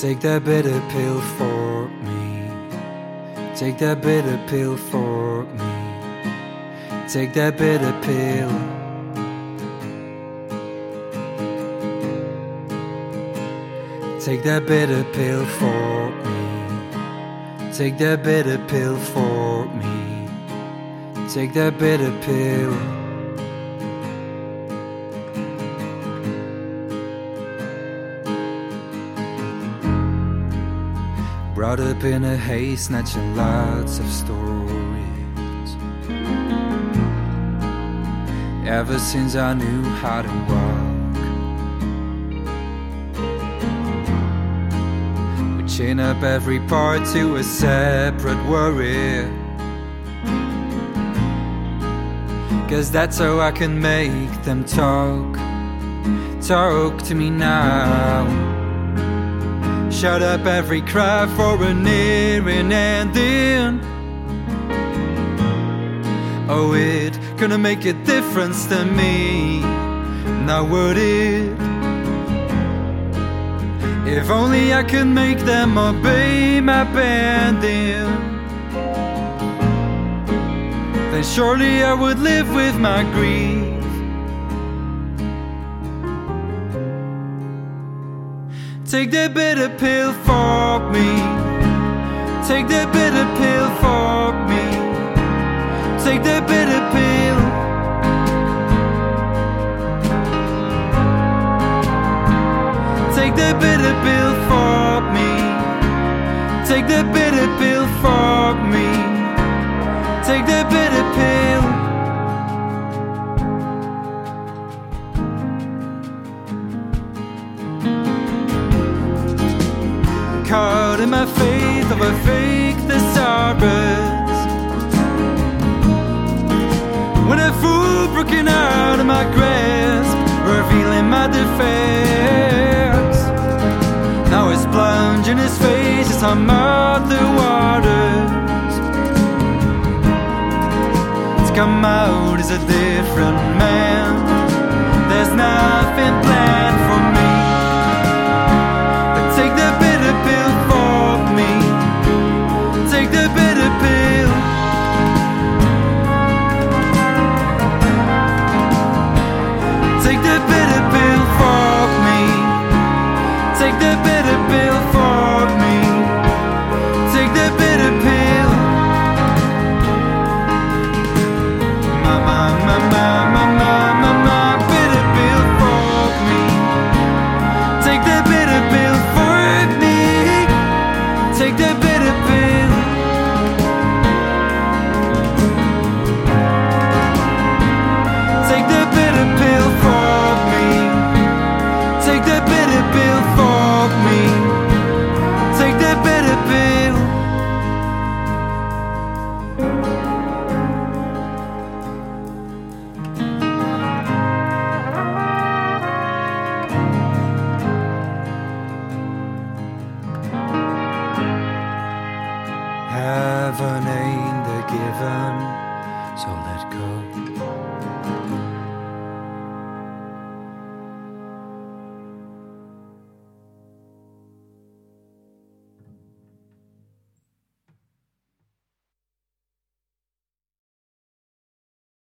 Take that bitter pill for me. Take that bitter pill for me. Take that bitter pill. Take that bitter pill for me. Take that bitter pill for me. Take that bitter pill. Brought up in a haze, snatching lots of stories. Ever since I knew how to walk, we chain up every part to a separate worry. Cause that's how I can make them talk. Talk to me now. Shut up every cry for a nearing ending. Oh, it gonna make a difference to me. Now would it? If only I could make them obey my bending. Then surely I would live with my grief. Take that bitter pill for me. Take that bitter pill for me. Take that bitter pill. Take that bitter pill for me. Take that bitter pill for me. Caught in my faith of a fake thesaurus. When a fool broken out of my grasp, revealing my defects. Now it's plunging his face as I'm out the waters. To come out as a different man. There's nothing planned for me.